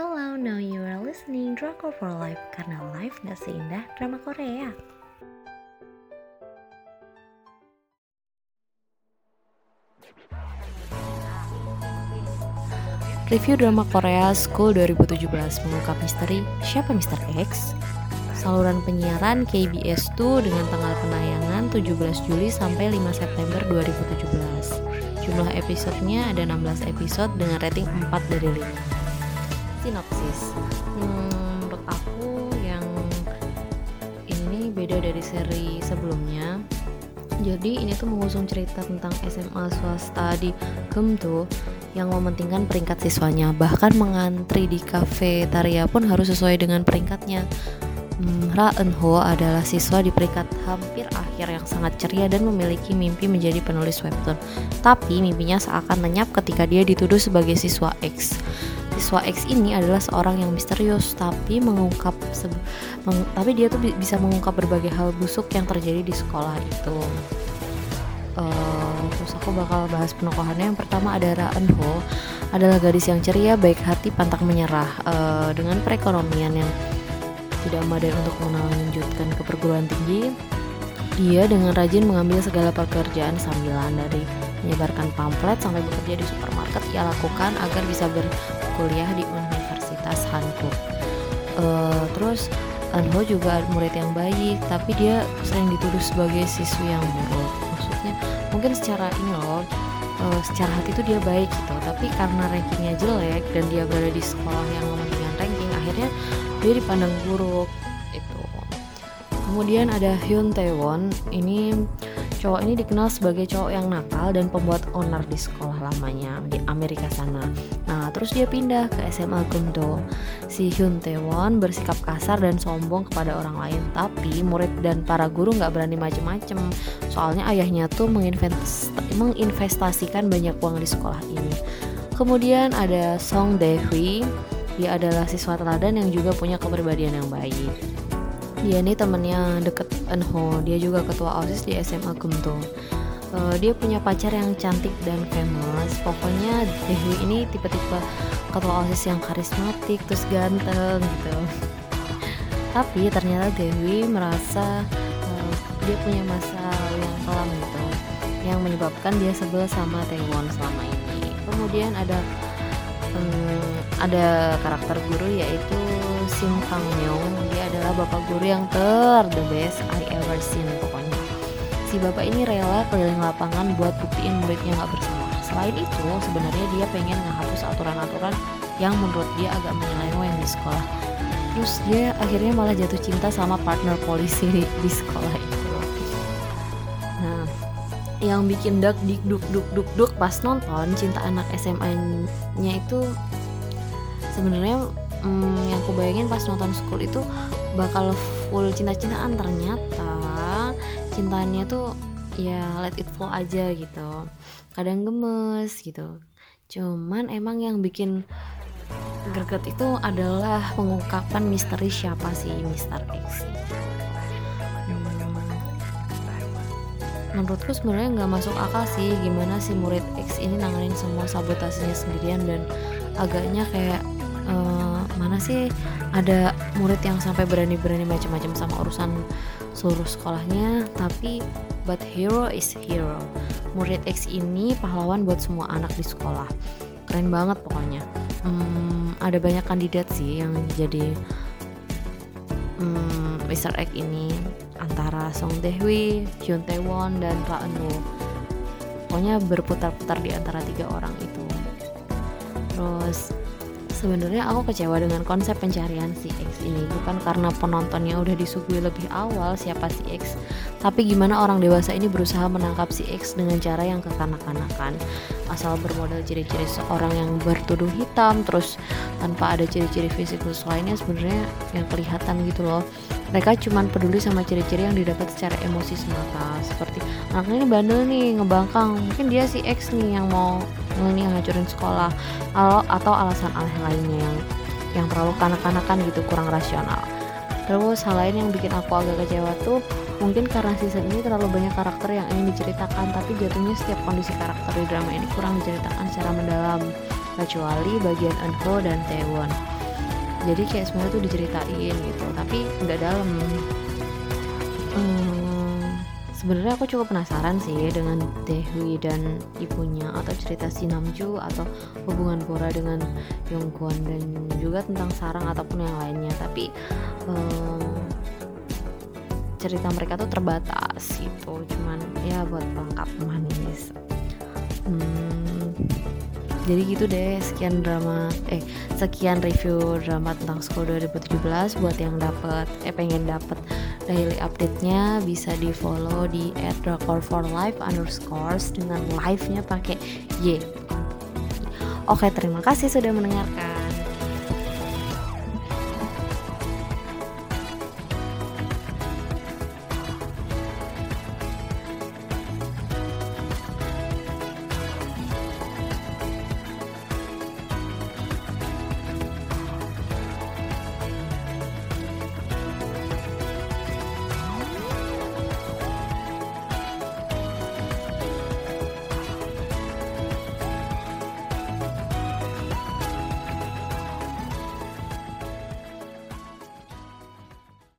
Hello, now you are listening Drakor for Life karena life gak seindah drama Korea. Review drama Korea School 2017 mengungkap misteri siapa Mr. X? Saluran penyiaran KBS 2 dengan tanggal penayangan 17 Juli sampai 5 September 2017. Jumlah episodenya ada 16 episode dengan rating 4 dari 5. Sinopsis. Hmm, menurut aku yang ini beda dari seri sebelumnya. Jadi ini tuh mengusung cerita tentang SMA swasta di Gemdo yang mementingkan peringkat siswanya. Bahkan mengantri di kafetaria pun harus sesuai dengan peringkatnya. Hmm, Ra Eun Ho adalah siswa di peringkat hampir akhir yang sangat ceria dan memiliki mimpi menjadi penulis webtoon. Tapi mimpinya seakan lenyap ketika dia dituduh sebagai siswa X. Siswa X ini adalah seorang yang misterius tapi mengungkap meng, tapi dia tuh bisa mengungkap berbagai hal busuk yang terjadi di sekolah itu. Uh, terus aku bakal bahas penokohannya. Yang pertama ada Ra Eun Ho, adalah gadis yang ceria, baik hati, pantang menyerah uh, dengan perekonomian yang tidak memadai untuk melanjutkan ke perguruan tinggi. Dia dengan rajin mengambil segala pekerjaan sambilan dari menyebarkan pamflet sampai bekerja di supermarket ia lakukan agar bisa berkuliah di Universitas Hankook. Uh, terus Anho juga murid yang baik, tapi dia sering dituduh sebagai siswi yang buruk. Maksudnya mungkin secara ini loh, uh, secara hati itu dia baik gitu, tapi karena rankingnya jelek dan dia berada di sekolah yang mementingkan ranking, akhirnya dia dipandang buruk itu kemudian ada Hyun Taewon ini cowok ini dikenal sebagai cowok yang nakal dan pembuat onar di sekolah lamanya di Amerika sana. Nah terus dia pindah ke SMA Gumdo si Hyun Taewon bersikap kasar dan sombong kepada orang lain tapi murid dan para guru nggak berani macem-macem. Soalnya ayahnya tuh menginvestasikan banyak uang di sekolah ini. Kemudian ada Song Dae-hwi dia adalah siswa teladan yang juga punya kepribadian yang baik. Dia ini temennya deket Enho, dia juga ketua OSIS di SMA Gumto. Uh, dia punya pacar yang cantik dan famous. Pokoknya Dewi ini tipe-tipe ketua OSIS yang karismatik, terus ganteng gitu. Tapi ternyata Dewi merasa uh, dia punya masa yang kelam gitu, yang menyebabkan dia sebel sama Taewon selama ini. Kemudian ada hmm, ada karakter guru yaitu Sim Kang Myung dia adalah bapak guru yang ter the best I ever seen pokoknya. Si bapak ini rela keliling lapangan buat buktiin muridnya nggak bersalah. Selain itu sebenarnya dia pengen ngehapus aturan-aturan yang menurut dia agak menyeleweng di sekolah. Terus dia akhirnya malah jatuh cinta sama partner polisi di, di sekolah itu. Nah yang bikin dak dik duk duk duk duk pas nonton cinta anak SMA-nya itu sebenarnya hmm, yang aku bayangin pas nonton school itu bakal full cinta-cintaan ternyata. Cintanya tuh ya let it flow aja gitu. Kadang gemes gitu. Cuman emang yang bikin greget itu adalah pengungkapan misteri siapa sih Mr. X? Menurutku sebenarnya nggak masuk akal sih gimana si murid X ini nanganin semua sabotasinya sendirian dan agaknya kayak uh, mana sih ada murid yang sampai berani-berani macam-macam sama urusan seluruh sekolahnya tapi but hero is hero murid X ini pahlawan buat semua anak di sekolah keren banget pokoknya hmm, ada banyak kandidat sih yang jadi hmm, Mr. X ini antara Song Dae-hwi, Hyun Tae-won, dan Ra Eun-woo. Pokoknya berputar-putar di antara tiga orang itu. Terus sebenarnya aku kecewa dengan konsep pencarian si X ini. Bukan karena penontonnya udah disuguhi lebih awal siapa si X tapi gimana orang dewasa ini berusaha menangkap si X dengan cara yang kekanak-kanakan. Asal bermodal ciri-ciri seorang yang bertuduh hitam terus tanpa ada ciri-ciri fisik khusus lainnya sebenarnya yang kelihatan gitu loh. Mereka cuma peduli sama ciri-ciri yang didapat secara emosi semata seperti anaknya ini bandel nih ngebangkang. Mungkin dia si X nih yang mau ini ngacurin sekolah atau alasan aneh lainnya yang yang terlalu kanak-kanakan gitu kurang rasional. Terus hal lain yang bikin aku agak kecewa tuh mungkin karena season ini terlalu banyak karakter yang ingin diceritakan tapi jatuhnya setiap kondisi karakter di drama ini kurang diceritakan secara mendalam kecuali bagian Enho dan Taewon. Jadi kayak sebenarnya tuh diceritain gitu tapi nggak dalam. Hmm, sebenarnya aku cukup penasaran sih dengan Dewi dan ibunya atau cerita si Namju atau hubungan Bora dengan Yongkwon dan juga tentang Sarang ataupun yang lainnya. Tapi um, cerita mereka tuh terbatas gitu. Cuman ya buat pelengkap manis. Hmm, jadi gitu deh sekian drama eh sekian review drama tentang School 2017 buat yang dapat eh pengen dapat daily update-nya bisa di follow di @drakor4life underscores dengan live-nya pakai Y. Oke, terima kasih sudah mendengarkan.